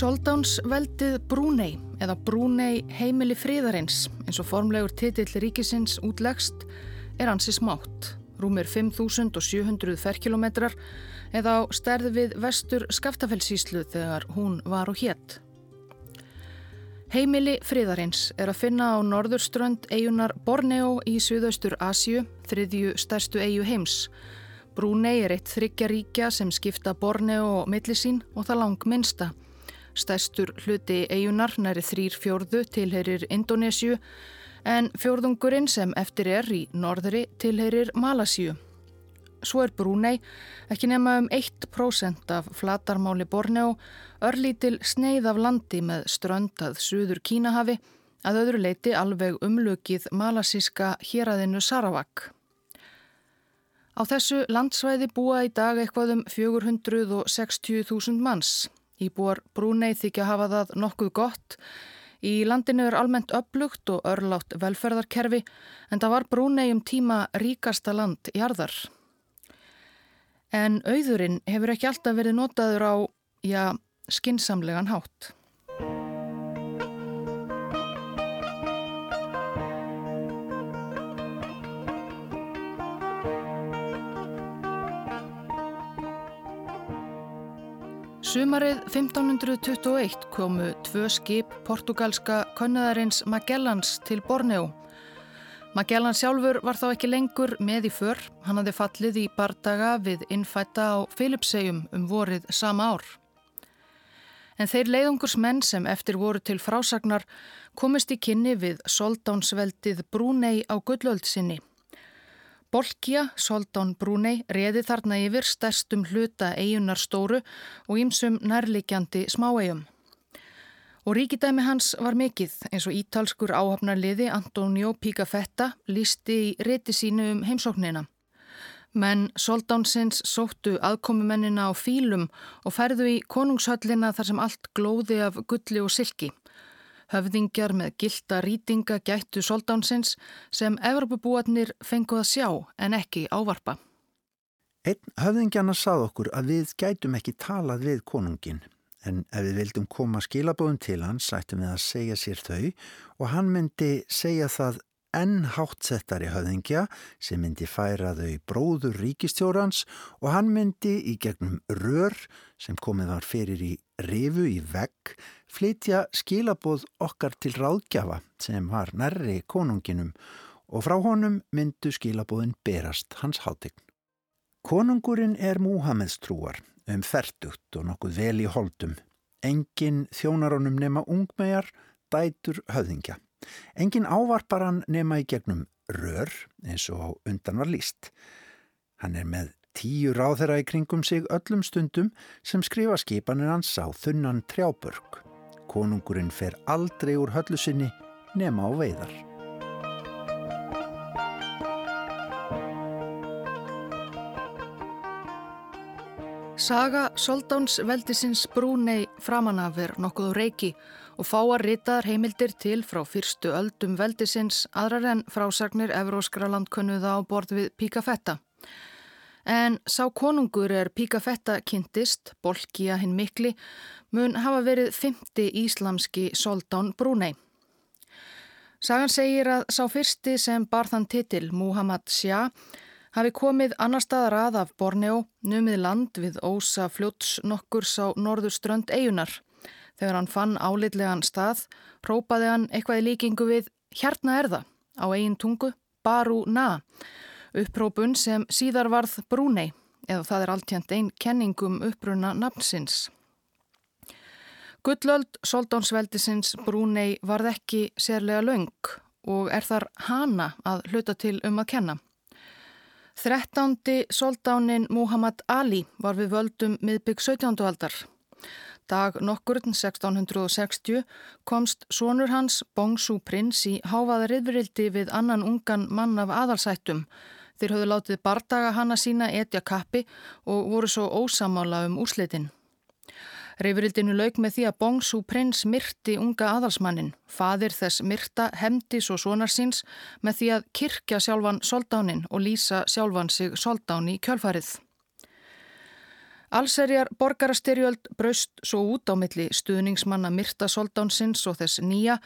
Soldánsveldið Brúnei eða Brúnei heimili friðarins eins og formlegur titill ríkisins útlegst er ansi smátt. Rúmir 5.700 ferkilometrar eða á stærði við vestur Skaftafellsíslu þegar hún var og hétt. Heimili friðarins er að finna á norðurströnd eigunar Borneo í Suðaustur Asju, þriðju stærstu eigu heims. Brúnei er eitt þryggja ríkja sem skipta Borneo og millisín og það lang Stæstur hluti eigunar næri þrýr fjórðu tilherir Indonésiu en fjórðungurinn sem eftir er í norðri tilherir Malasíu. Svo er Brúnei ekki nema um 1% af flatarmáli Borneo, örlítil sneið af landi með ströndað suður Kínahafi, að öðru leiti alveg umlukið malasíska héræðinu Sarawak. Á þessu landsvæði búa í dag eitthvað um 460.000 manns. Íbúar Brúnei þykja hafa það nokkuð gott. Í landinu er almennt upplugt og örlátt velferðarkerfi en það var Brúnei um tíma ríkasta land í arðar. En auðurinn hefur ekki alltaf verið notaður á, já, skinsamlegan hátt. Sumarið 1521 komu tvö skip portugalska könnaðarins Magellans til Borneo. Magellan sjálfur var þá ekki lengur með í för, hann hafði fallið í bardaga við innfætta á Filipsegjum um vorið sama ár. En þeir leiðungursmenn sem eftir voru til frásagnar komist í kynni við soldánsveldið Brúnei á gullöld sinni. Bolkja, Soldán Brúnei, reði þarna yfir stærstum hluta eigunar stóru og ímsum nærlikjandi smáeigum. Og ríkidæmi hans var mikill eins og ítalskur áhafnarliði Antonio Pigafetta lísti í reti sínu um heimsóknina. Menn Soldánsins sóttu aðkomumennina á fílum og færðu í konungshöllina þar sem allt glóði af gulli og silki. Höfðingjar með gilda rýtinga gættu soldánsins sem Evropabúarnir fenguð að sjá en ekki ávarpa. Einn höfðingjana sað okkur að við gætum ekki talað við konungin en ef við vildum koma skilabóðum til hans ættum við að segja sér þau og hann myndi segja það enn hátsettari höfðingja sem myndi færa þau bróður ríkistjórans og hann myndi í gegnum rör sem komið var fyrir í rifu í vegg flytja skilaboð okkar til ráðgjafa sem var nærri konunginum og frá honum myndu skilaboðin berast hans hátegn. Konungurinn er Múhameðstrúar um ferdugt og nokkuð vel í holdum. Engin þjónarónum nema ungmegar, dætur höfðingja. Engin ávarpar hann nema í gegnum rör eins og undan var líst. Hann er með tíu ráðherra í kringum sig öllum stundum sem skrifa skipanir hans á þunnan trjábörg. Konungurinn fer aldrei úr höllu sinni nema á veiðar. Saga Soldáns veldisins Brúnei framanaf er nokkuð á reiki og fáar ritaðar heimildir til frá fyrstu öldum veldisins aðrar en frásagnir evróskra landkönnuða á borð við Píkafetta. En sá konungur er Píkafetta kynntist, Bolkija hinn mikli, mun hafa verið fymti íslamski Soldán Brúnei. Sagan segir að sá fyrsti sem bar þann titil, Muhammad Shah, hafi komið annar staðar að af Borneo, numið land við ósa fljóts nokkurs á norður strönd eigunar. Þegar hann fann álitlegan stað, própaði hann eitthvað í líkingu við Hjarna erða á eigin tungu, Baru Na, upprópun sem síðar varð Brúnei, eða það er alltjent einn kenningum uppruna nafnsins. Gullöld Soldónsveldisins Brúnei varð ekki sérlega laung og er þar hana að hluta til um að kenna. Þrettándi soldánin Muhammad Ali var við völdum miðbygg 17. aldar. Dag nokkurn 1660 komst sonur hans Bongsu prins í háfaða riðvirildi við annan ungan mann af aðalsættum. Þeir höfðu látið bardaga hanna sína etja kappi og voru svo ósamála um úrslitin. Reyfrildinu lauk með því að Bongsu prins myrti unga aðalsmannin. Fadir þess myrta hemdi svo sonar síns með því að kirkja sjálfan soldánin og lýsa sjálfan sig soldán í kjölfarið. Allserjar borgarastyrjöld braust svo út á milli stuðningsmanna Myrta Soldánsins og þess nýja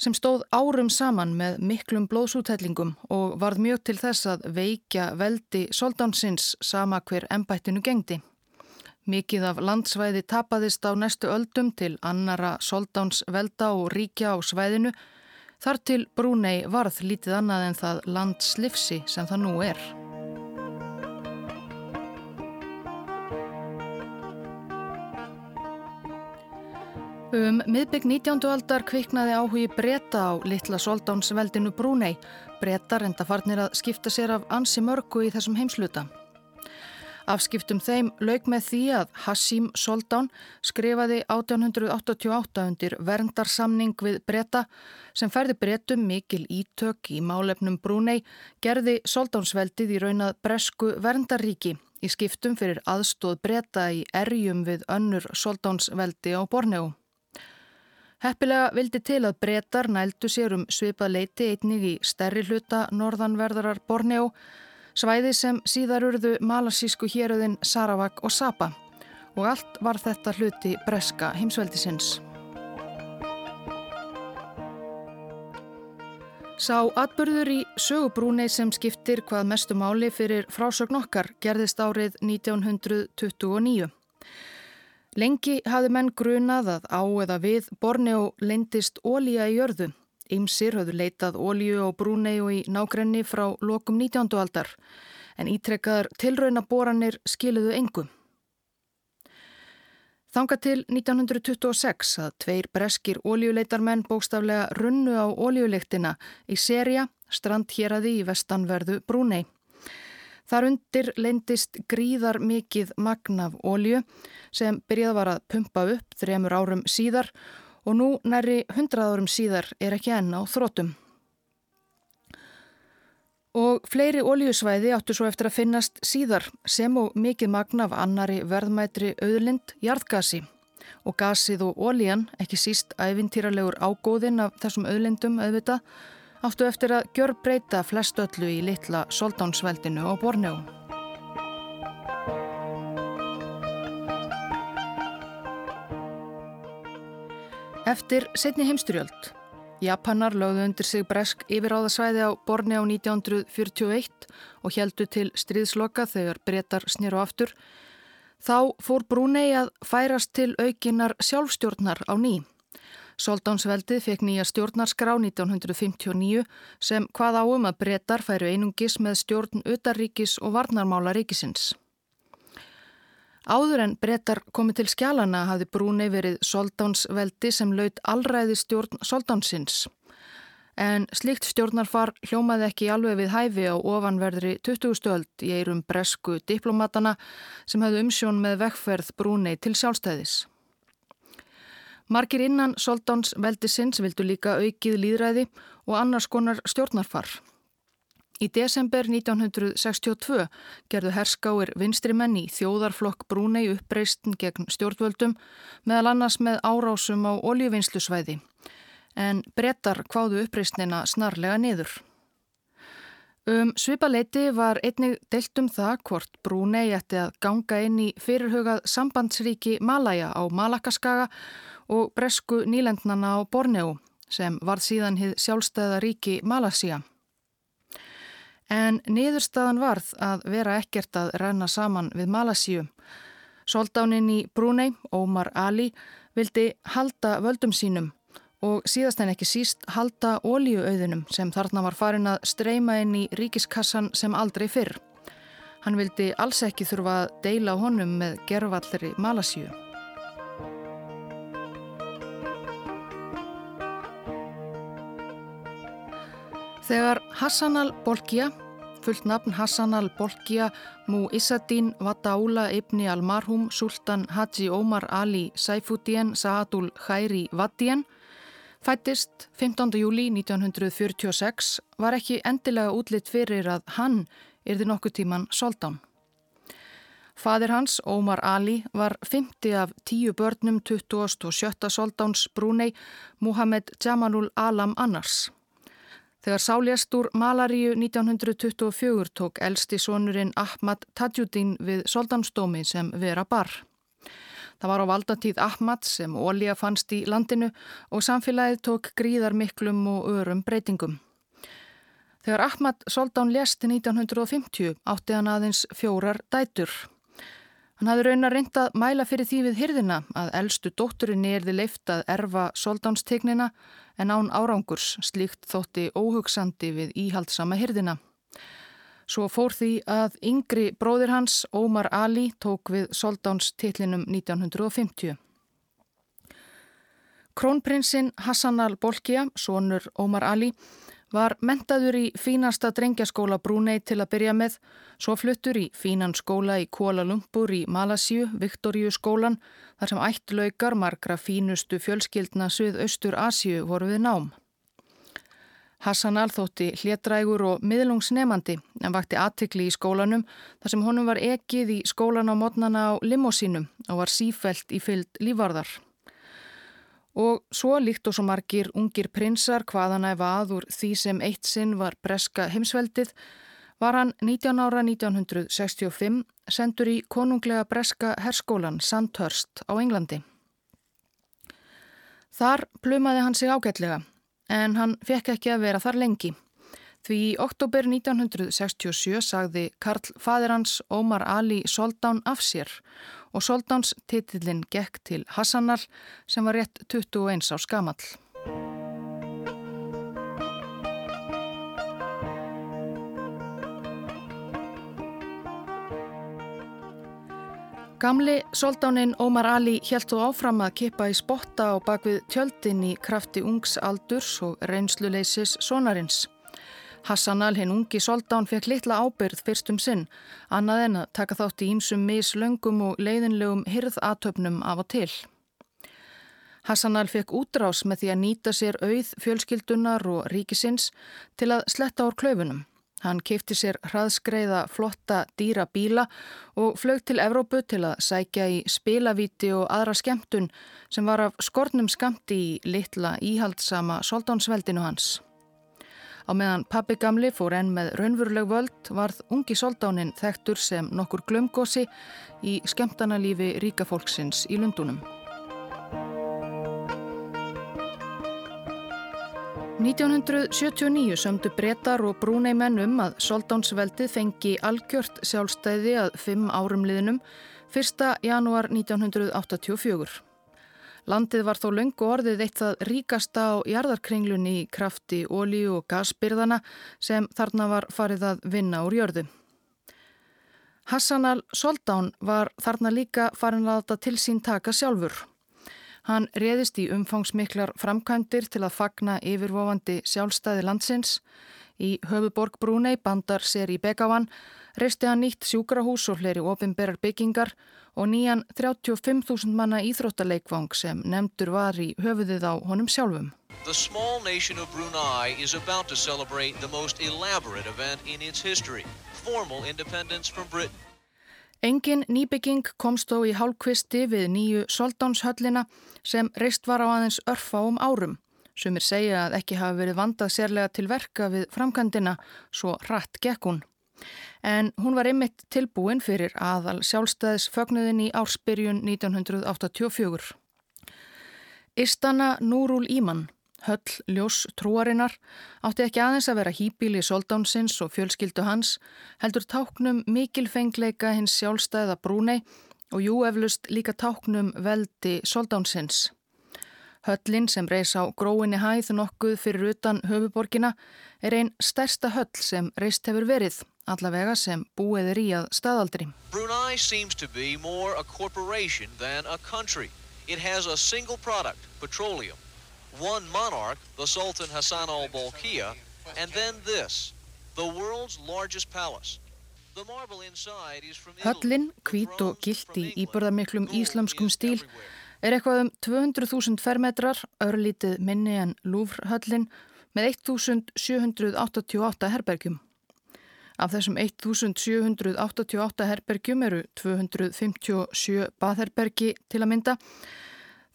sem stóð árum saman með miklum blóðsútællingum og varð mjög til þess að veikja veldi Soldánsins sama hver ennbættinu gengdi. Mikið af landsvæði tapaðist á næstu öldum til annara Soldáns velda og ríkja á svæðinu þar til Brúnei varð lítið annað en það landslifsi sem það nú er. Um miðbygg 19. aldar kviknaði áhugi breyta á litla soldánsveldinu Brúnei. Breytar enda farnir að skipta sér af ansi mörgu í þessum heimsluta. Afskiptum þeim lauk með því að Hassim Soldán skrifaði 1888 undir verndarsamning við breyta sem færði breytum mikil ítök í málefnum Brúnei, gerði Soldánsveldið í raunað bresku verndarríki í skiptum fyrir aðstóð breyta í erjum við önnur Soldánsveldi á Borneo. Heppilega vildi til að breytar nældu sér um svipað leiti einnig í stærri hluta norðanverðarar Borneo, svæði sem síðar urðu malasísku héröðin Saravak og Sapa og allt var þetta hluti breska heimsveldisins. Sá atbyrður í sögubrúnei sem skiptir hvað mestu máli fyrir frásögn okkar gerðist árið 1929. Lengi hafði menn grunað að á eða við Borneo leindist ólíja í jörðu. Ymsir hafðu leitað ólíu og brúnei og í nákrenni frá lokum 19. aldar en ítrekkaðar tilraunaboranir skiluðu engum. Þanga til 1926 að tveir breskir ólíuleitarmenn bókstaflega runnu á ólíuleiktina í Seria, strandhjeraði í vestanverðu Brúnei. Þar undir leindist gríðar mikið magnaf ólju sem byrjað var að pumpa upp þremur árum síðar og nú næri hundrað árum síðar er ekki enn á þrótum. Og fleiri óljusvæði áttu svo eftir að finnast síðar sem og mikið magnaf annari verðmætri auðlind jarðgasi og gasið og ólíjan, ekki síst æfintýralegur ágóðin af þessum auðlindum auðvitað, áttu eftir að gjör breyta flest öllu í litla soldánsveldinu á Borneo. Eftir setni heimstyrjöld. Japanar lögðu undir sig bresk yfiráðasvæði á Borneo 1941 og heldu til stríðsloka þegar breytar snýru aftur. Þá fór Brúnei að færast til aukinar sjálfstjórnar á ným. Soldánsveldið fekk nýja stjórnarskrá 1959 sem hvað áum að breytar færu einungis með stjórn utaríkis og varnarmála ríkisins. Áður en breytar komið til skjálana hafði Brúnei verið soldánsveldi sem laut allræði stjórn soldánsins. En slíkt stjórnarfar hljómaði ekki alveg við hæfi á ofanverðri 20. stöld í eirum bresku diplomatana sem hafði umsjón með vekkferð Brúnei til sjálfstæðis. Markir innan Soldáns veldisins vildu líka aukið líðræði og annars konar stjórnarfar. Í desember 1962 gerðu herskáir vinstrimenn í þjóðarflokk Brúnei uppreistin gegn stjórnvöldum meðal annars með árásum á oljuvinnslusvæði en brettar kváðu uppreistinina snarlega niður. Um svipaleiti var einnig deilt um það hvort Brúnei ætti að ganga inn í fyrirhugað sambandsríki Malaja á Malakaskaga og bresku nýlendnana á Borneo sem var síðan hið sjálfstæða ríki Malasía. En niðurstaðan varð að vera ekkert að renna saman við Malasíu. Soldáninn í Brúnei, Ómar Ali, vildi halda völdum sínum og síðast en ekki síst halda ólíuauðunum sem þarna var farin að streyma inn í ríkiskassan sem aldrei fyrr. Hann vildi alls ekki þurfa að deila honum með gerfallri Malasíu. Þegar Hassan al-Bolkiya, fullt nafn Hassan al-Bolkiya, Mu Issadin Vataula ibni al-Marhum Sultan Haji Omar Ali Saifuddin Saadul Khairi Vatien, fættist 15. júli 1946, var ekki endilega útlitt fyrir að hann yrði nokkuð tíman soldán. Fadir hans, Ómar Ali, var 50 af 10 börnum 27. soldáns brúnei Muhammed Jamalul Alam Annars. Þegar sáljast úr Malaríu 1924 tók elsti sonurinn Ahmad Tajuddin við soldansdómi sem vera bar. Það var á valdatíð Ahmad sem ólíja fannst í landinu og samfélagið tók gríðar miklum og örum breytingum. Þegar Ahmad soldán lesti 1950 átti hann aðeins fjórar dætur. Hann hafði raunar reyndað mæla fyrir því við hyrðina að eldstu dótturinni erði leift að erfa soldánstegnina en án árangurs slíkt þótti óhugsandi við íhaldsama hyrðina. Svo fór því að yngri bróðir hans, Ómar Ali, tók við soldánstitlinum 1950. Krónprinsinn Hassan al-Bolkiah, sonur Ómar Ali, var mentaður í fínasta drengjaskóla Brúnei til að byrja með, svo fluttur í fínan skóla í Kuala Lumpur í Malasíu, Viktoríu skólan, þar sem ætt laukar margra fínustu fjölskyldna Suðaustur Asíu voru við nám. Hassan alþótti hlétrægur og miðlungsnemandi en vakti aðtikli í skólanum þar sem honum var ekið í skólan á modnana á limosínum og var sífelt í fyllt lífarðar. Og svo líkt og svo margir ungir prinsar hvaðan æfa aður því sem eitt sinn var breska heimsveldið var hann 19 ára 1965 sendur í konunglega breska herskólan Sandhurst á Englandi. Þar plumaði hann sig ágætlega en hann fekk ekki að vera þar lengi. Því í oktober 1967 sagði Karl Fadirhans Ómar Ali Soldán af sér og Soldáns titillin gekk til Hassanal sem var rétt 21 á skamall. Gamli soldáninn Ómar Ali helt þú áfram að kippa í spotta á bakvið tjöldin í krafti ungs aldurs og reynsluleysis sonarins. Hassanal hinn ungi soldán fekk litla ábyrð fyrstum sinn, annað en að taka þátt í ímsum mislöngum og leiðinlegum hyrðatöfnum af og til. Hassanal fekk útrás með því að nýta sér auð fjölskyldunar og ríkisins til að sletta ár klöfunum. Hann keipti sér hraðskreiða flotta dýra bíla og flög til Evrópu til að sækja í spilavíti og aðra skemmtun sem var af skornum skamti í litla íhaldsama soldánsveldinu hans. Á meðan pabbi gamli fór enn með raunveruleg völd varð ungi soldánin þektur sem nokkur glömgósi í skemtanalífi ríkafólksins í Lundunum. 1979 sömdu brettar og brúnei mennum að soldánsveldið fengi algjört sjálfstæði að fimm árum liðnum 1. janúar 1984. Landið var þó löngu orðið eitt það ríkasta á jarðarkringlunni í krafti ólíu og gasbyrðana sem þarna var farið að vinna úr jörðu. Hassan al-Soldán var þarna líka farin að láta til sín taka sjálfur. Hann reðist í umfangsmiklar framkvæmdir til að fagna yfirvofandi sjálfstæði landsins. Í höfuborg Brúnei bandar sér í Begavan reisti hann nýtt sjúkrahús og fleiri ofinberar byggingar og nýjan 35.000 manna íþróttaleikvang sem nefndur var í höfuðið á honum sjálfum. The small nation of Brunei is about to celebrate the most elaborate event in its history, formal independence from Britain. Engin nýbygging komst þó í hálfkvisti við nýju soldánshöllina sem reist var á aðeins örfa um árum. Sumir segja að ekki hafi verið vandað sérlega til verka við framkvæmdina, svo hratt gekk hún en hún var einmitt tilbúin fyrir aðal sjálfstæðis fögnuðin í ársbyrjun 1984. Istana Núrúl Íman, höll ljós trúarinnar, átti ekki aðeins að vera hýbíli soldánsins og fjölskyldu hans, heldur táknum mikilfengleika hins sjálfstæða brúnei og jú eflust líka táknum veldi soldánsins. Höllin sem reys á gróinni hæð nokkuð fyrir utan höfuborgina er einn stærsta höll sem reist hefur verið allavega sem búið er í að staðaldri. Brunei seems to be more a corporation than a country. It has a single product, petroleum. One monarch, the Sultan Hassan al-Bolkiah, and then this, the world's largest palace. Höllin, hvít og gilt í íbörðamiklum íslamskum stíl, er eitthvað um 200.000 fermetrar, örlítið minni en Lúfrhöllin, með 1788 herbergjum. Af þessum 1788 herbergjum eru 257 baðherbergi til að mynda.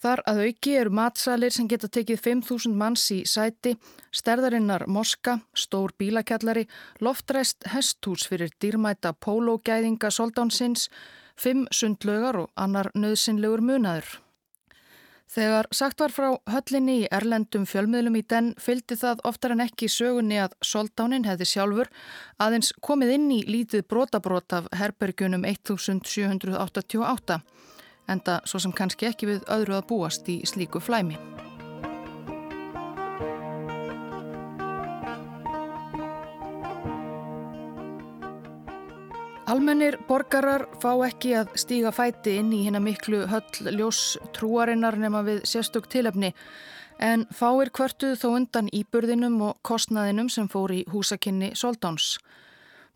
Þar að auki eru matsalir sem geta tekið 5.000 manns í sæti, sterðarinnar moska, stór bílakjallari, loftræst hesthús fyrir dýrmæta pólógæðinga soldánsins, fimm sundlögar og annar nöðsynlegur munaður. Þegar sagt var frá höllinni í erlendum fjölmiðlum í den fylgdi það oftar en ekki sögunni að soldánin hefði sjálfur aðeins komið inn í lítið brotabrót af herbergjunum 1788 enda svo sem kannski ekki við öðru að búast í slíku flæmi. Almennir borgarar fá ekki að stíga fæti inn í hérna miklu höll ljós trúarinnar nema við sérstök tilefni en fáir kvörtuð þó undan íburðinum og kostnaðinum sem fór í húsakinni Soldáns.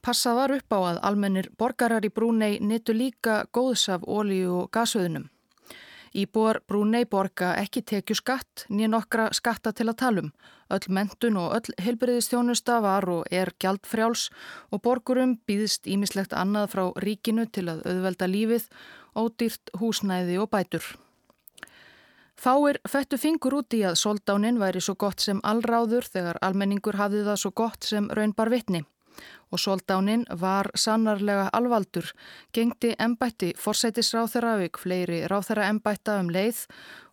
Passað var upp á að almennir borgarar í Brúnei netu líka góðs af ólíu og gasöðunum. Íbúar Brúnei borga ekki tekju skatt nýja nokkra skatta til að talum. Öll mentun og öll heilbriðistjónusta var og er gjaldfrjáls og borgurum býðist ímislegt annað frá ríkinu til að auðvelda lífið, ódýrt húsnæði og bætur. Fáir fættu fingur út í að soldánin væri svo gott sem allráður þegar almenningur hafði það svo gott sem raunbar vitni og soldánin var sannarlega alvaldur, gengdi embætti forsætisráþara auk fleiri ráþara embætta um leið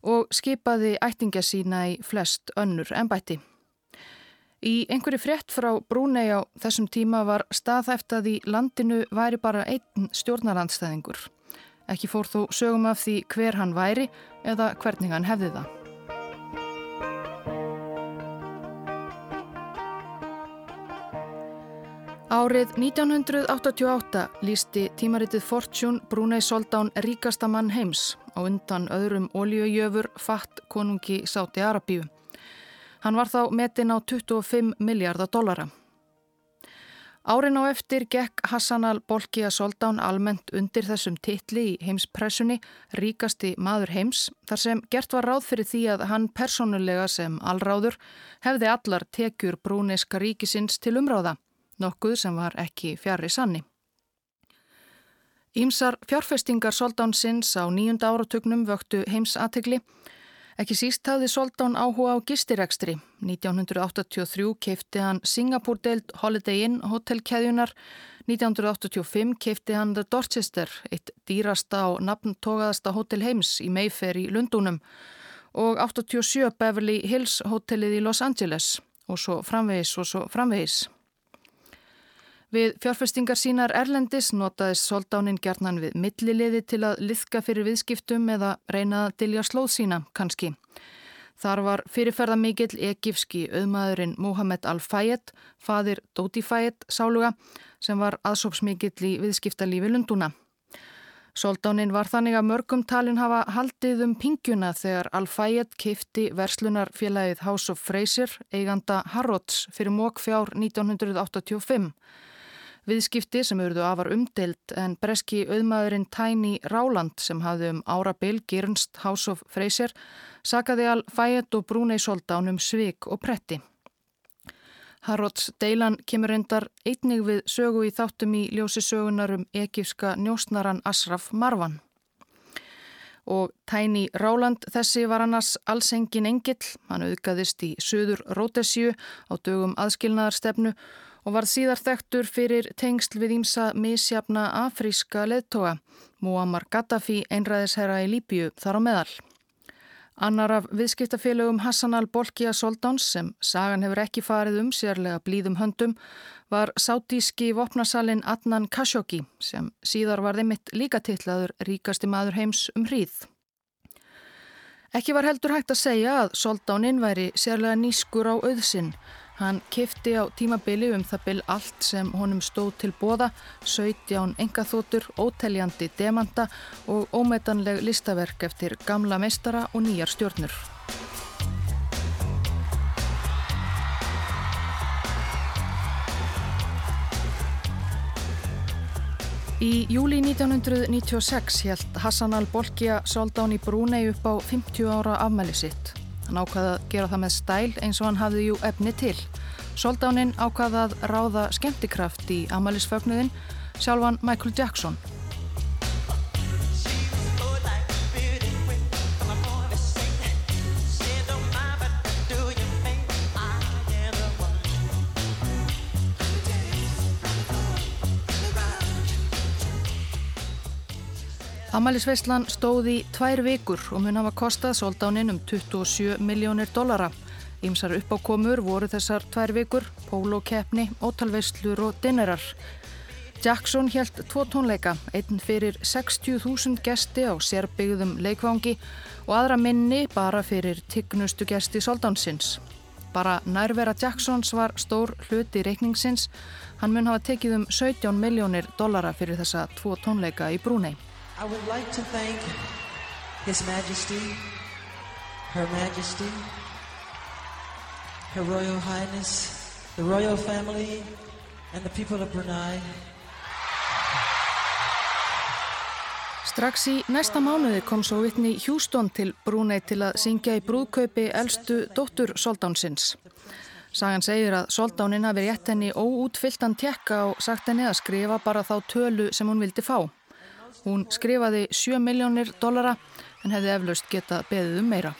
og skipaði ættinga sína í flest önnur embætti. Í einhverju frétt frá Brúnei á þessum tíma var staðhæft að í landinu væri bara einn stjórnarlandstæðingur. Ekki fór þó sögum af því hver hann væri eða hvernig hann hefði það. Árið 1988 lísti tímaritið Fortune Brunei Soldán ríkasta mann heims á undan öðrum ólíujöfur fatt konungi Sáti Arabíu. Hann var þá metin á 25 miljardar dollara. Árin á eftir gekk Hassan al-Bolkiah Soldán almennt undir þessum titli í heimspressunni ríkasti maður heims þar sem gert var ráð fyrir því að hann personulega sem allráður hefði allar tekjur brúneiska ríkisins til umráða nokkuð sem var ekki fjari sanni. Ímsar fjárfestingar Soldánsins á nýjunda áratugnum vöktu heims aðtegli. Ekki síst hafði Soldán áhuga á gistirekstri. 1983 keipti hann Singapore Deild Holiday Inn hotelkeðjunar. 1985 keipti hann The Dorchester, eitt dýrasta og nafntogaðasta hotel heims í Mayfair í Lundunum og 87 Beverly Hills hotelið í Los Angeles og svo framvegis og svo framvegis. Við fjárfestingar sínar Erlendis notaðist soldánin gerðnan við milliliði til að liðka fyrir viðskiptum eða reyna að dilja slóð sína, kannski. Þar var fyrirferða mikill egifski auðmaðurinn Mohamed Al-Fayed, fadir Dodi Fayed sáluga, sem var aðsópsmikill í viðskiptalífi Lunduna. Soldánin var þannig að mörgum talin hafa haldið um pingjuna þegar Al-Fayed kifti verslunarfélagið House of Fraser, eiganda Harrods, fyrir mók fjár 1985. Viðskipti sem auðvitað afar umdelt en breski auðmaðurinn Tiny Ráland sem hafði um árabil Girnst House of Fraser sakaði al Fayette og Brunei Soldán um svik og pretti. Harrods deilan kemur endar einnig við sögu í þáttum í ljósi sögunar um ekifska njósnaran Asraf Marwan. Og Tiny Ráland þessi var annars alls engin engill, hann auðgaðist í söður Rótesju á dögum aðskilnaðarstefnu og var síðar þekktur fyrir tengsl við ímsa misjafna afríska leðtoga, Muammar Gaddafi einræðisherra í Líbíu þar á meðal. Annar af viðskiptafélögum Hassan al-Bolkiah Soldáns sem sagan hefur ekki farið um sérlega blíðum höndum var sátíski vopnasalinn Adnan Khashoggi sem síðar var þeim mitt líka tillaður ríkasti maður heims um hríð. Ekki var heldur hægt að segja að Soldáninn væri sérlega nýskur á auðsinn Hann kifti á tímabili um það bil allt sem honum stóð til bóða, 17 engaþótur, óteljandi demanta og ómetanleg listaverk eftir gamla meistara og nýjar stjórnur. Í júli 1996 held Hassan al-Bolkiah soldán í Brúnei upp á 50 ára afmæli sitt. Hann ákvaði að gera það með stæl eins og hann hafði jú efni til. Soldánin ákvaði að ráða skemmtikraft í amalisfögnuðin sjálfan Michael Jackson. Amalisveislan stóði í tvær vikur og mun hafa kostað soldánin um 27 miljónir dollara. Ímsar uppákomur voru þessar tvær vikur, pólókeppni, ótalveislur og dinnerar. Jackson helt tvo tónleika, einn fyrir 60.000 gesti á sérbyggðum leikvangi og aðra minni bara fyrir tignustu gesti soldánsins. Bara nærvera Jacksons var stór hluti reikningsins. Hann mun hafa tekið um 17 miljónir dollara fyrir þessa tvo tónleika í Brúnei. I would like to thank His Majesty, Her Majesty, Her Royal Highness, the Royal Family, and the people of Brunei. Strax í næsta mánuði kom svo vittni Hjústón til Brúnei til að syngja í brúðkaupi eldstu dóttur Soldánsins. Sagan segir að Soldánin hafi rétt henni óútfylltan tekka og sagt henni að skrifa bara þá tölu sem hún vildi fá. Hún skrifaði 7 miljónir dollara en hefði eflaust geta beðið um meira.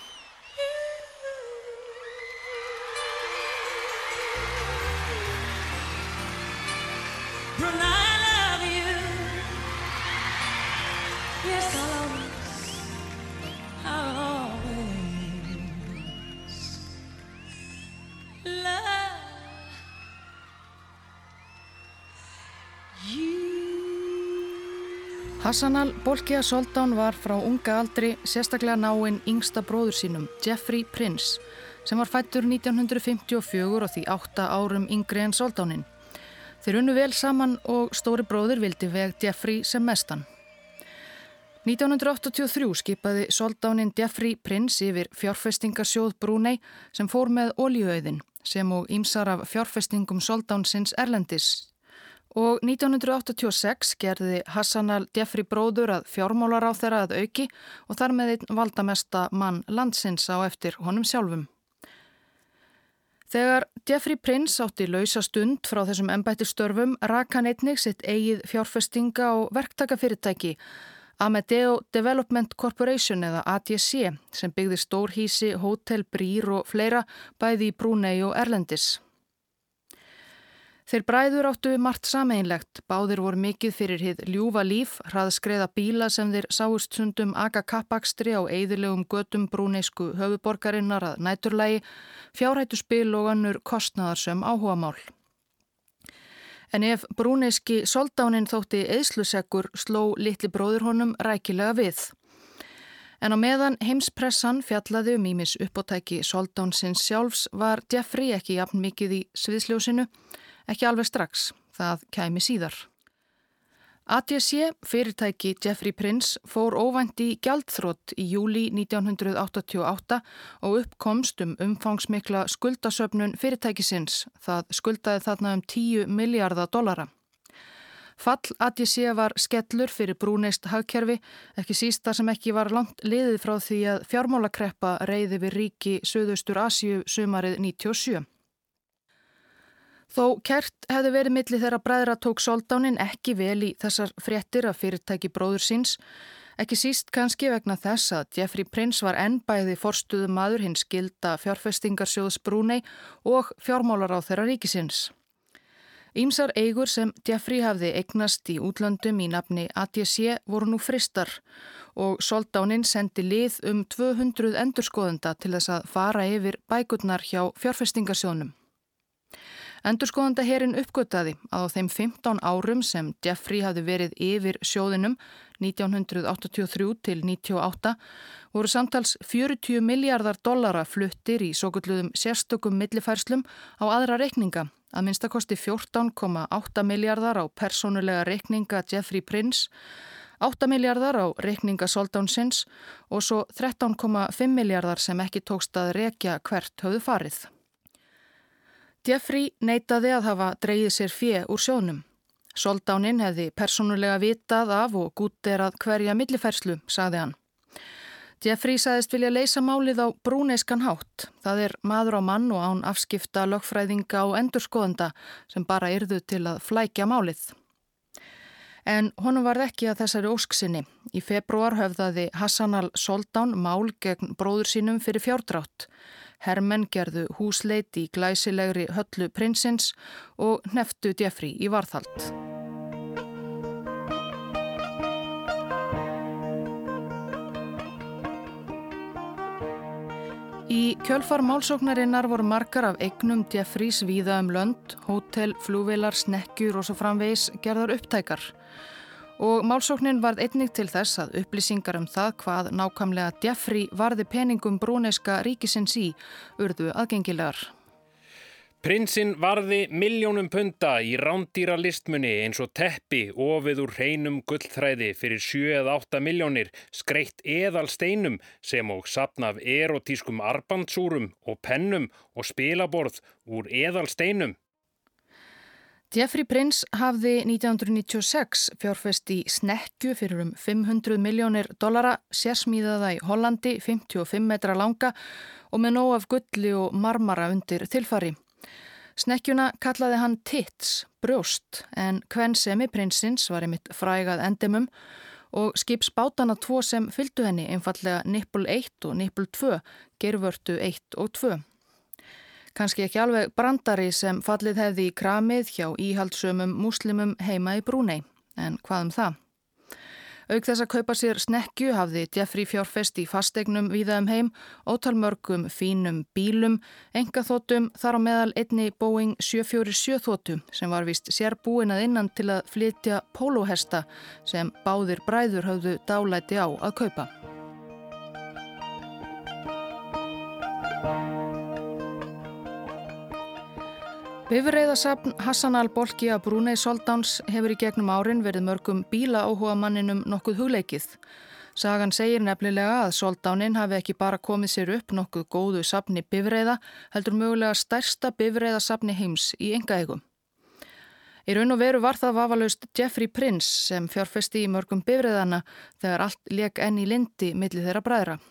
Hassanal Bolkiða Soldán var frá unga aldri sérstaklega náinn yngsta bróður sínum, Jeffrey Prince, sem var fættur 1954 og því 8 árum yngri en Soldánin. Þeir unnu vel saman og stóri bróður vildi veg Jeffrey sem mestan. 1983 skipaði Soldánin Jeffrey Prince yfir fjárfestingarsjóð Brúnei sem fór með ólíuauðin sem og ímsar af fjárfestingum Soldánsins Erlendis Og 1986 gerði Hassanal Jeffrey bróður að fjármálar á þeirra að auki og þar með einn valdamesta mann landsins á eftir honum sjálfum. Þegar Jeffrey Prince átti lausa stund frá þessum ennbættistörfum rak hann einnig sitt eigið fjárfestinga og verktakafyrirtæki Amedeo Development Corporation eða ATC sem byggði stórhísi, hótel, brýr og fleira bæði í Brúnei og Erlendis. Þeir bræður áttu margt sameinlegt, báðir voru mikið fyrir hið ljúfa líf, hraðskreða bíla sem þeir sáust sundum aga kappakstri á eigðilegum götum brúneisku höfuborgarinnar að næturlægi, fjárhættuspil og annur kostnaðarsöm áhugamál. En ef brúneiski soldánin þótti eðslusekkur sló litli bróður honum rækilega við. En á meðan heimspressan fjallaði um ímis uppóttæki soldánsins sjálfs var Jeffrey ekki jafn mikið í sviðsljósinu, Ekki alveg strax, það kæmi síðar. ATC, fyrirtæki Jeffrey Prince, fór óvænt í gjaldþrótt í júli 1988 og uppkomst um umfangsmikla skuldasöfnun fyrirtækisins. Það skuldaði þarna um 10 miljardar dollara. Fall ATC var skellur fyrir brúneist hagkerfi, ekki sísta sem ekki var langt liðið frá því að fjármálakreppa reyði við ríki Suðaustur Asju sumarið 97. Þó kert hefði verið milli þegar bræðra tók soldánin ekki vel í þessar fréttir af fyrirtæki bróður síns, ekki síst kannski vegna þess að Jeffrey Prince var ennbæði forstuðu maður hins gilda fjárfestingarsjóðs Brúnei og fjármálar á þeirra ríkisins. Ímsar eigur sem Jeffrey hafði eignast í útlöndum í nafni ATC voru nú fristar og soldánin sendi lið um 200 endurskoðenda til þess að fara yfir bækurnar hjá fjárfestingarsjónum. Endurskoðanda herin uppgöttaði að á þeim 15 árum sem Jeffrey hafði verið yfir sjóðinum 1983 til 1998 voru samtals 40 miljardar dollara fluttir í svo gulluðum sérstökum millifærslum á aðra reikninga að minnstakosti 14,8 miljardar á personulega reikninga Jeffrey Prince 8 miljardar á reikninga Soldánsins og svo 13,5 miljardar sem ekki tókst að rekja hvert höfðu farið. Jeffrey neytaði að hafa dreyið sér fjö úr sjónum. Soldánin hefði personulega vitað af og gútterað hverja millifærslu, saði hann. Jeffrey sagðist vilja leysa málið á brúneiskan hátt. Það er maður á mann og án afskifta lögfræðinga og endurskoðenda sem bara yrðu til að flækja málið. En honum var ekki að þessari ósksinni. Í februar höfðaði Hassanal Soldán mál gegn bróður sínum fyrir fjárdrátt. Hermenn gerðu húsleit í glæsilegri höllu prinsins og neftu Jeffrey í varðhald. Í kjölfar málsóknarinnar voru margar af eignum Jeffreys víða um lönd, hótel, flúvilar, snekkjur og svo framvegis gerðar upptækar. Og málsóknin varð einnig til þess að upplýsingar um það hvað nákvæmlega Jeffrey varði peningum brúneiska ríkisins í urðu aðgengilegar. Prinsinn varði miljónum punta í rándýra listmunni eins og teppi ofið úr hreinum gullþræði fyrir 7-8 miljónir skreitt eðal steinum sem og sapnaf erotískum arbandsúrum og pennum og spilaborð úr eðal steinum. Jeffrey Prince hafði 1996 fjárfest í snekju fyrir um 500 miljónir dollara, sérsmíðaða í Hollandi, 55 metra langa og með nóg af gulli og marmara undir tilfari. Snekkjuna kallaði hann Tits, brjóst, en hvern semi prinsins var einmitt frægað endemum og skipsbátana tvo sem fylgdu henni einfallega Nippul 1 og Nippul 2, gervörtu 1 og 2. Kanski ekki alveg brandari sem fallið hefði í kramið hjá íhaldsömum múslimum heima í Brúnei, en hvað um það? Auk þess að kaupa sér snekju hafði Jeffrey fjárfest í fastegnum viða um heim, ótalmörgum fínum bílum, engaþótum þar á meðal einni Boeing 747 þótu sem var vist sér búin að innan til að flytja pólóhesta sem báðir bræður hafðu dálæti á að kaupa. Bifreiðasafn Hassan al-Bolki að Brúnei Soldáns hefur í gegnum árin verið mörgum bíla áhuga manninum nokkuð hugleikið. Sagan segir nefnilega að Soldánin hafi ekki bara komið sér upp nokkuð góðu safni bifreiða, heldur mögulega stærsta bifreiðasafni heims í engaegum. Í raun og veru var það vafalaust Jeffrey Prince sem fjárfesti í mörgum bifreiðana þegar allt leik enn í lindi millir þeirra bræðra.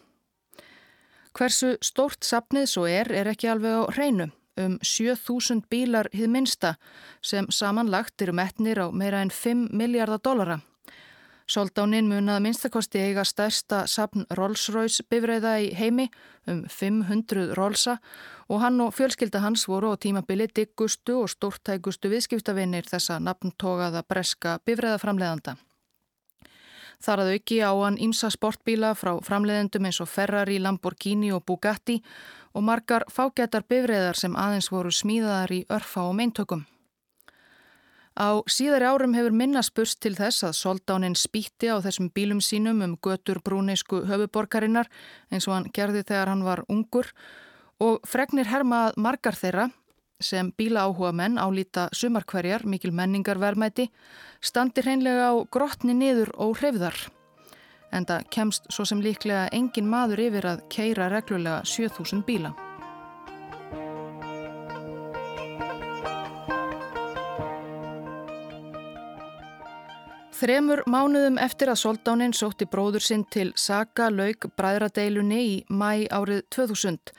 Hversu stórt safnið svo er, er ekki alveg á hreinu um 7000 bílar hið minsta sem samanlagt eru metnir á meira en 5 miljardar dollara. Soldánin munað minnstakosti eiga stærsta sapn Rolls-Royce bifræða í heimi um 500 Rollsa og hann og fjölskylda hans voru á tímabili diggustu og stórtækustu viðskiptavinnir þessa nafntogaða breska bifræðaframleðanda. Þar að auki á hann ímsa sportbíla frá framleðendum eins og Ferrari, Lamborghini og Bugatti og margar fágætar bifræðar sem aðeins voru smíðaðar í örfa og meintökum. Á síðari árum hefur minna spurst til þess að soldánin spýtti á þessum bílum sínum um götur brúneisku höfuborgarinnar eins og hann gerði þegar hann var ungur og fregnir herma að margar þeirra sem bíla áhuga menn álýta sumarkverjar, mikil menningarverðmæti, standi hreinlega á grotni niður og hreyfðar en það kemst svo sem líklega engin maður yfir að keira reglulega 7000 bíla. Þremur mánuðum eftir að soldánin sótti bróður sinn til Saga laug bræðradeilunni í mæ árið 2000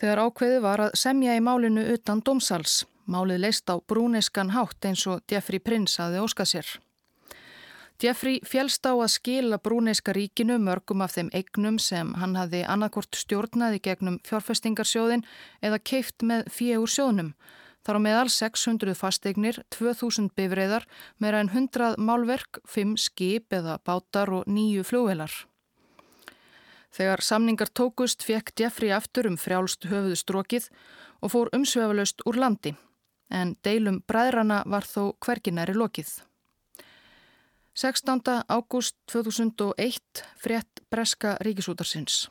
þegar ákveði var að semja í málinu utan domsals. Málið leist á brúneskan hátt eins og Jeffrey Prince aði óska sér. Jeffrey fjælst á að skila brúneiska ríkinu mörgum af þeim eignum sem hann hafði annarkort stjórnaði gegnum fjárfestingarsjóðin eða keift með fjögur sjóðnum. Þar á meðal 600 fasteignir, 2000 bifreiðar, meira en 100 málverk, 5 skip eða bátar og 9 fljóvelar. Þegar samningar tókust fekk Jeffrey aftur um frjálst höfuðu strókið og fór umsvefalaust úr landi. En deilum bræðrana var þó hverginæri lokið. 16. ágúst 2001 frétt Breska ríkisútarsins.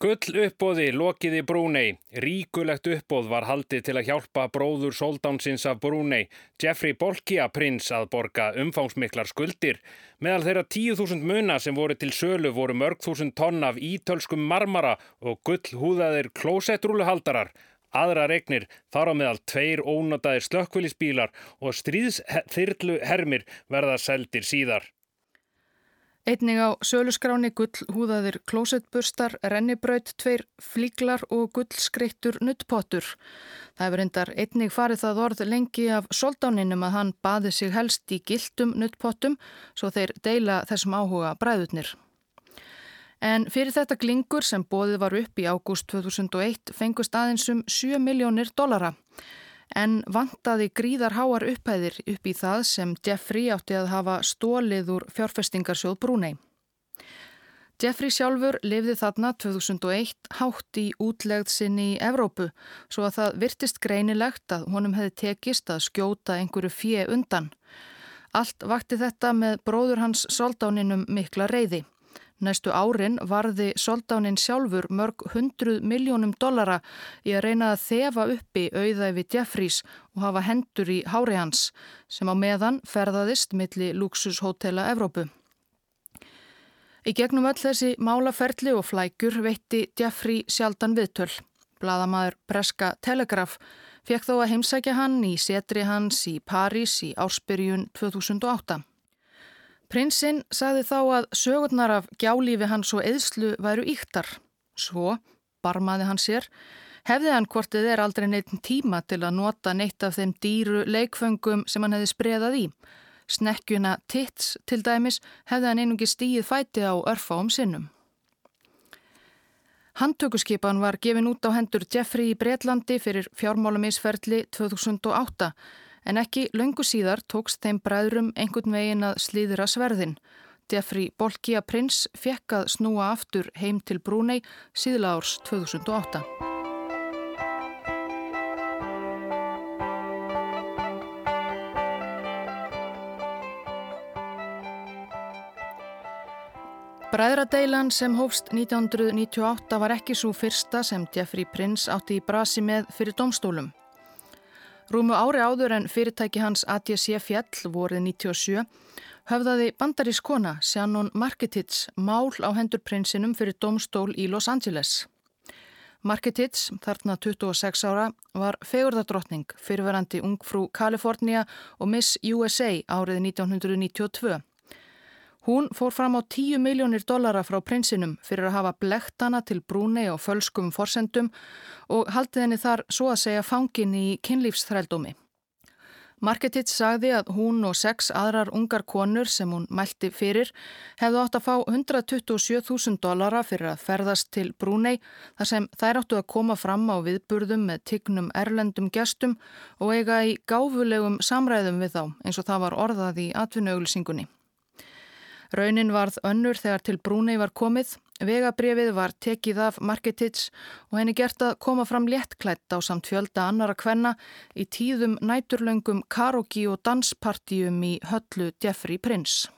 Gull uppbóði lokiði Brúnei. Ríkulegt uppbóð var haldið til að hjálpa bróður soldánsins af Brúnei, Jeffrey Bolkia prins að borga umfangsmiklar skuldir. Meðal þeirra 10.000 muna sem voru til sölu voru mörg þúsund tonn af ítölskum marmara og gull húðaðir klósettrúluhaldarar. Aðra regnir þar á meðal tveir ónataðir slökkvölisbílar og stríðsþyrlu hermir verða seldir síðar. Einning á söluskráni gull húðaðir klósettburstar, rennibraut, tveir flíklar og gullskreittur nuttpottur. Það hefur endar einnig farið það orð lengi af soldáninum að hann baði sig helst í gildum nuttpottum svo þeir deila þessum áhuga bræðutnir. En fyrir þetta glingur sem bóðið var upp í ágúst 2001 fengust aðeins um 7 miljónir dollara. En vantaði gríðar háar upphæðir upp í það sem Jeffrey átti að hafa stólið úr fjárfestingarsjóð Brúnei. Jeffrey sjálfur lifði þarna 2001 hátt í útlegð sinni í Evrópu svo að það virtist greinilegt að honum hefði tekist að skjóta einhverju fjö undan. Allt vakti þetta með bróður hans soldáninum mikla reyði. Næstu árin varði soldánin sjálfur mörg hundruð miljónum dollara í að reyna að þefa uppi auðæfi Jeffries og hafa hendur í hári hans sem á meðan ferðaðist milli luxushotela Evrópu. Í gegnum öll þessi málaferli og flækur veitti Jeffrey sjaldan viðtöl. Blaðamaður Breska Telegraf fekk þó að heimsækja hann í setri hans í París í ársbyrjun 2008. Prinsinn sagði þá að sögurnar af gjálífi hans og eðslu væru íktar. Svo, barmaði hann sér, hefði hann hvortið er aldrei neitt tíma til að nota neitt af þeim dýru leikföngum sem hann hefði spreðað í. Snekkjuna Tits til dæmis hefði hann einungi stíð fæti á örfáum sinnum. Handtökuskipan var gefin út á hendur Jeffrey í Breitlandi fyrir fjármálamisferli 2008 En ekki löngu síðar tókst þeim bræðrum einhvern vegin að slíðra sverðin. Jeffrey Bolkia Prins fekk að snúa aftur heim til Brúnei síðla árs 2008. Bræðradeilan sem hófst 1998 var ekki svo fyrsta sem Jeffrey Prins átti í brasi með fyrir domstólum. Rúmu ári áður en fyrirtæki hans ATC fjall voruð 97 höfðaði bandarísk kona Shannon Marketits mál á hendur prinsinum fyrir domstól í Los Angeles. Marketits, þarna 26 ára, var fegurðardrottning fyrirverandi ungfrú Kalifornia og Miss USA árið 1992. Hún fór fram á 10 miljónir dollara frá prinsinum fyrir að hafa blekt hana til brúnei og fölskum forsendum og haldið henni þar svo að segja fangin í kynlífsþrældómi. Marketits sagði að hún og sex aðrar ungar konur sem hún mælti fyrir hefðu átt að fá 127.000 dollara fyrir að ferðast til brúnei þar sem þær áttu að koma fram á viðburðum með tignum erlendum gestum og eiga í gáfulegum samræðum við þá eins og það var orðað í atvinnauglusingunni. Raunin varð önnur þegar til Brúnei var komið, vegabrefið var tekið af Marketits og henni gert að koma fram léttklætt á samt fjölda annara kvenna í tíðum næturlöngum karogi og danspartíum í höllu Jeffrey Prince.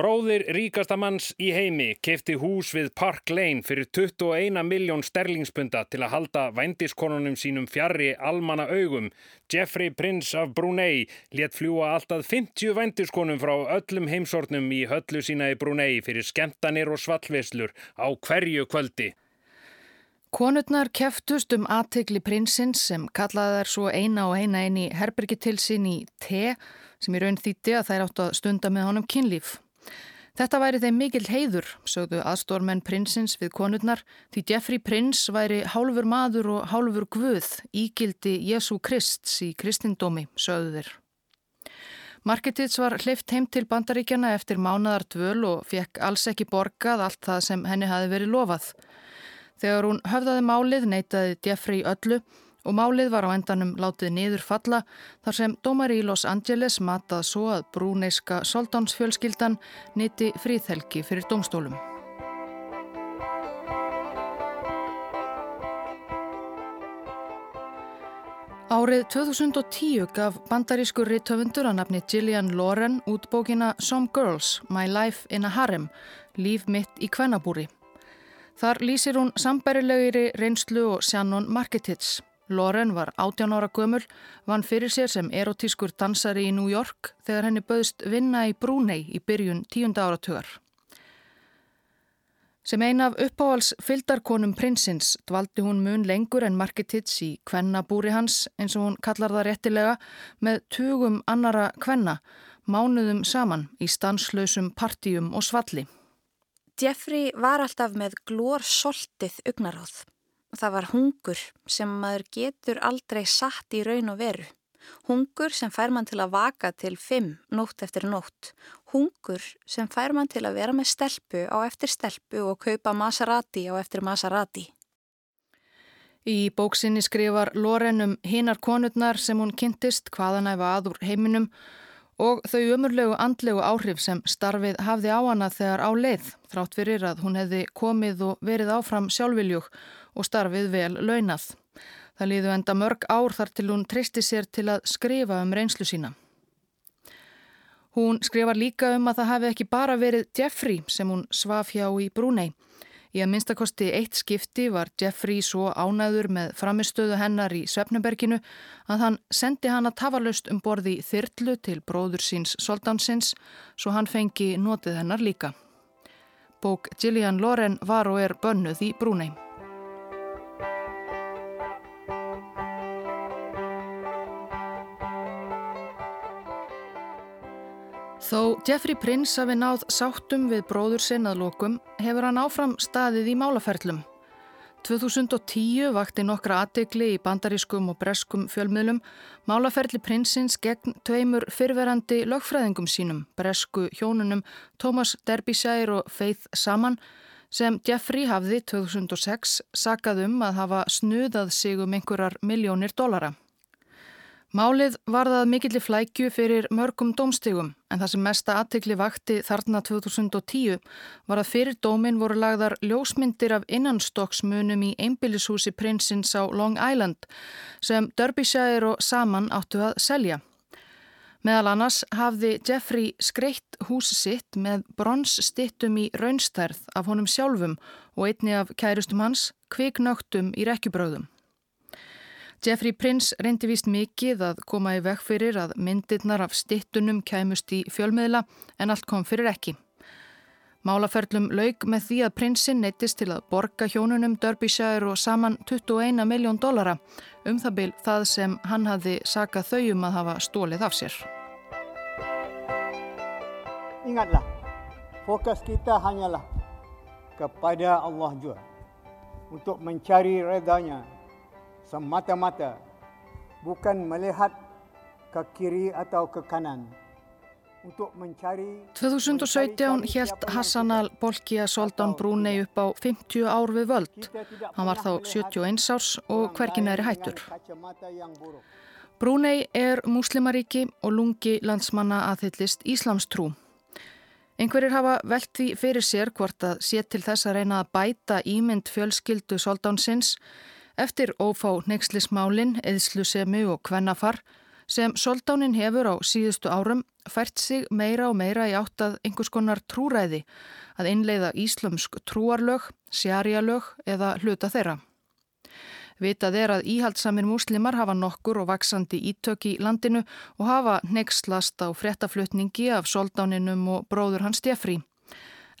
Bróðir ríkasta manns í heimi kefti hús við Park Lane fyrir 21 miljón sterlingspunda til að halda vændiskonunum sínum fjarrri almanna augum. Jeffrey Prince af Brunei let fljúa alltaf 50 vændiskonum frá öllum heimsortnum í höllu sína í Brunei fyrir skemtanir og svallveslur á hverju kvöldi. Konurnar keftust um aðtegli prinsins sem kallaði þær svo eina og eina eini herbergi til sín í te sem í raun þýtti að þær áttu að stunda með honum kynlíf. Þetta væri þeim mikil heiður, sögðu aðstórmenn prinsins við konurnar, því Jeffrey Prince væri hálfur maður og hálfur guð, ígildi Jésu Krists í kristindómi, sögðu þeir. Marketits var hleyft heim til bandaríkjana eftir mánadar dvöl og fekk alls ekki borgað allt það sem henni hafi verið lofað. Þegar hún höfðaði málið neytaði Jeffrey öllu og málið var á endanum látið niður falla þar sem dómari í Los Angeles matað svo að brúneiska soldánsfjölskyldan niti fríðhelgi fyrir domstólum. Árið 2010 gaf bandarískur rittöfundur að nafni Gillian Loren út bókina Some Girls, My Life in a Harem, líf mitt í kvennabúri. Þar lýsir hún sambærilegiri reynslu og Shannon Marketits. Loren var 18 ára gömul, vann fyrir sér sem erotískur dansari í New York þegar henni böðst vinna í Brúnei í byrjun tíunda áratugar. Sem ein af uppáhals fyldarkonum prinsins dvaldi hún mun lengur en Marketits í kvennabúri hans eins og hún kallar það réttilega með tugum annara kvenna, mánuðum saman í stanslausum partíum og svalli. Jeffrey var alltaf með glór soltið ugnaráð. Það var hungur sem maður getur aldrei satt í raun og veru. Hungur sem fær mann til að vaka til fimm nótt eftir nótt. Hungur sem fær mann til að vera með stelpu á eftir stelpu og kaupa Maserati á eftir Maserati. Í bóksinni skrifar Loren um hinar konurnar sem hún kynntist hvaðan æfa aður heiminum og þau umurlegu andlegu áhrif sem starfið hafði á hana þegar á leið þrátt fyrir að hún hefði komið og verið áfram sjálfviljúk og starfið vel launað. Það líðu enda mörg ár þar til hún tristi sér til að skrifa um reynslu sína. Hún skrifar líka um að það hafi ekki bara verið Jeffrey sem hún svaf hjá í Brúnei. Í að minnstakosti eitt skipti var Jeffrey svo ánæður með framistöðu hennar í Svefnuberginu að hann sendi hana tafarlaust um borði þyrlu til bróður síns soldansins svo hann fengi notið hennar líka. Bók Gillian Loren var og er bönnuð í Brúnei. Þó Jeffrey Prince hafi náð sáttum við bróður sinn að lokum hefur hann áfram staðið í málaferlum. 2010 vakti nokkra aðdegli í bandarískum og breskum fjölmiðlum málaferli prinsins gegn tveimur fyrverandi lögfræðingum sínum, bresku hjónunum Thomas Derbyshire og Faith Saman sem Jeffrey hafði 2006 sakað um að hafa snuðað sig um einhverjar miljónir dollara. Málið varðað mikillir flækju fyrir mörgum dómstegum en það sem mesta aðtekli vakti þarna 2010 var að fyrir dómin voru lagðar ljósmyndir af innanstokksmunum í einbillishúsi prinsins á Long Island sem Derbyshire og Saman áttu að selja. Meðal annars hafði Jeffrey skreitt húsi sitt með bronsstittum í raunstærð af honum sjálfum og einni af kærustum hans kviknögtum í rekjubröðum. Jeffrey Prince reyndi vist mikið að koma í veg fyrir að myndirnar af stittunum kæmust í fjölmiðla en allt kom fyrir ekki. Málaferlum laug með því að prinsinn neittist til að borga hjónunum Derbyshire og saman 21 miljón dollara um það byl það sem hann hafði sakað þau um að hafa stólið af sér. Ingatlah, fokus kita hanyalah kepada Allah jua untuk mencari redanya semata-mata bukan melihat ke kiri atau ke kanan. 2017 helt Hassan al-Bolkiah Soldan Brúnei upp á 50 ár við völd. Hann var þá 71 árs og hverkin er hættur. Brúnei er muslimaríki og lungi landsmanna aðhyllist Íslamstrú. Einhverjir hafa velt því fyrir sér hvort að sé til þess að reyna að bæta ímynd fjölskyldu Soldánsins Eftir ófá neykslismálin, eðslusemi og kvennafar sem soldánin hefur á síðustu árum fært sig meira og meira í áttað einhvers konar trúræði að innleiða íslumsk trúarlög, sjarjalög eða hluta þeirra. Vitað er að íhaldsamir múslimar hafa nokkur og vaksandi ítök í landinu og hafa neykslast á fréttaflutningi af soldáninum og bróður hans Steffri.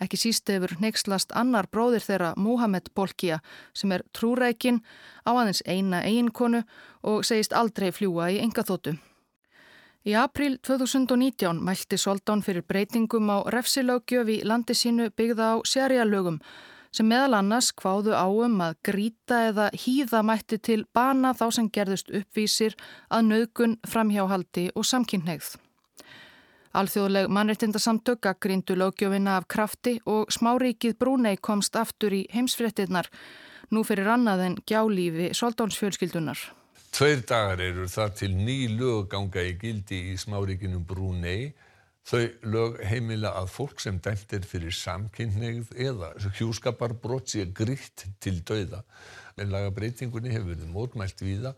Ekki síst hefur neykslast annar bróðir þeirra Muhammed Bolkiah sem er trúrækin á aðeins eina eiginkonu og segist aldrei fljúa í engaþótu. Í april 2019 mælti Soldán fyrir breytingum á refsilögjöf í landi sínu byggða á sérjalögum sem meðal annars kváðu áum að gríta eða hýða mætti til bana þá sem gerðust uppvísir að nögun, framhjáhaldi og samkynneigð. Alþjóðleg mannreitindasamtök grindu lögjöfina af krafti og smáríkið Brúnei komst aftur í heimsfrettinnar nú fyrir annað en gjálífi soldónsfjölskyldunar. Tveir dagar eru það til ný lögganga í gildi í smáríkinum Brúnei. Þau lög heimila að fólk sem dæmt er fyrir samkynneigð eða hjúskaparbrótt sé grítt til dauða. En lagabreitingunni hefur verið mótmælt viða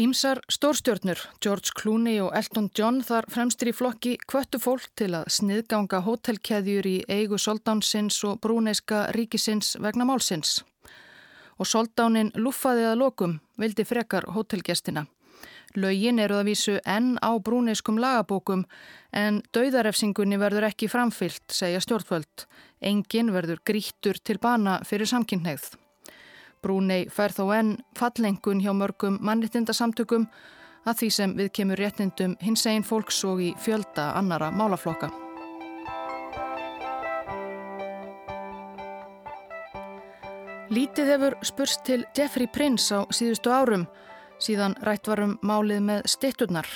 Ímsar stórstjórnur, George Clooney og Elton John þar fremstir í flokki kvöttu fólk til að sniðganga hótelkeðjur í eigu soldánsins og brúneiska ríkisins vegna málsins. Og soldánin lúfaði að lokum, vildi frekar hótelgestina. Laugin eru að vísu enn á brúneiskum lagabókum en dauðarefsingunni verður ekki framfyllt, segja stjórnvöld. Engin verður grítur til bana fyrir samkynneigð. Brúnei fær þó enn fallengun hjá mörgum mannrittindasamtökum að því sem við kemur réttindum hins einn fólks og í fjölda annara málaflokka. Lítið hefur spurst til Jeffrey Prince á síðustu árum síðan rætt varum málið með stitturnar.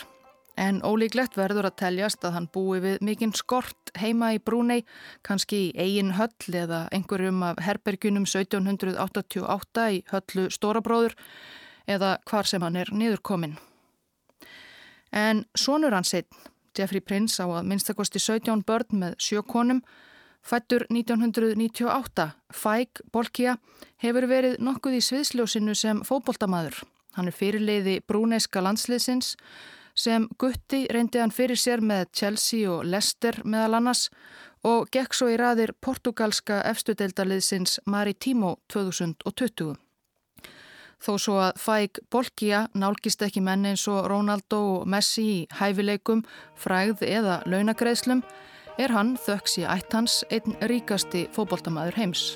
En ólíklegt verður að teljast að hann búi við mikinn skort heima í Brúnei, kannski í eigin höll eða einhverjum af herbergjunum 1788 í höllu Stórabróður eða hvar sem hann er niðurkominn. En sonur hans einn, Jeffrey Prince á að minnstakosti 17 börn með sjökonum. Fættur 1998, Fæk Bolkia hefur verið nokkuð í sviðsljósinu sem fótboltamaður. Hann er fyrirleiði brúneiska landsliðsins sem Gutti reyndi hann fyrir sér með Chelsea og Leicester meðal annars og gekk svo í raðir portugalska efstudeildaliðsins Maritimo 2020. Þó svo að Fæk Bolkia nálgist ekki menn eins og Ronaldo og Messi í hæfileikum, fræð eða launagreðslum er hann þöks í ættans einn ríkasti fóboltamaður heims.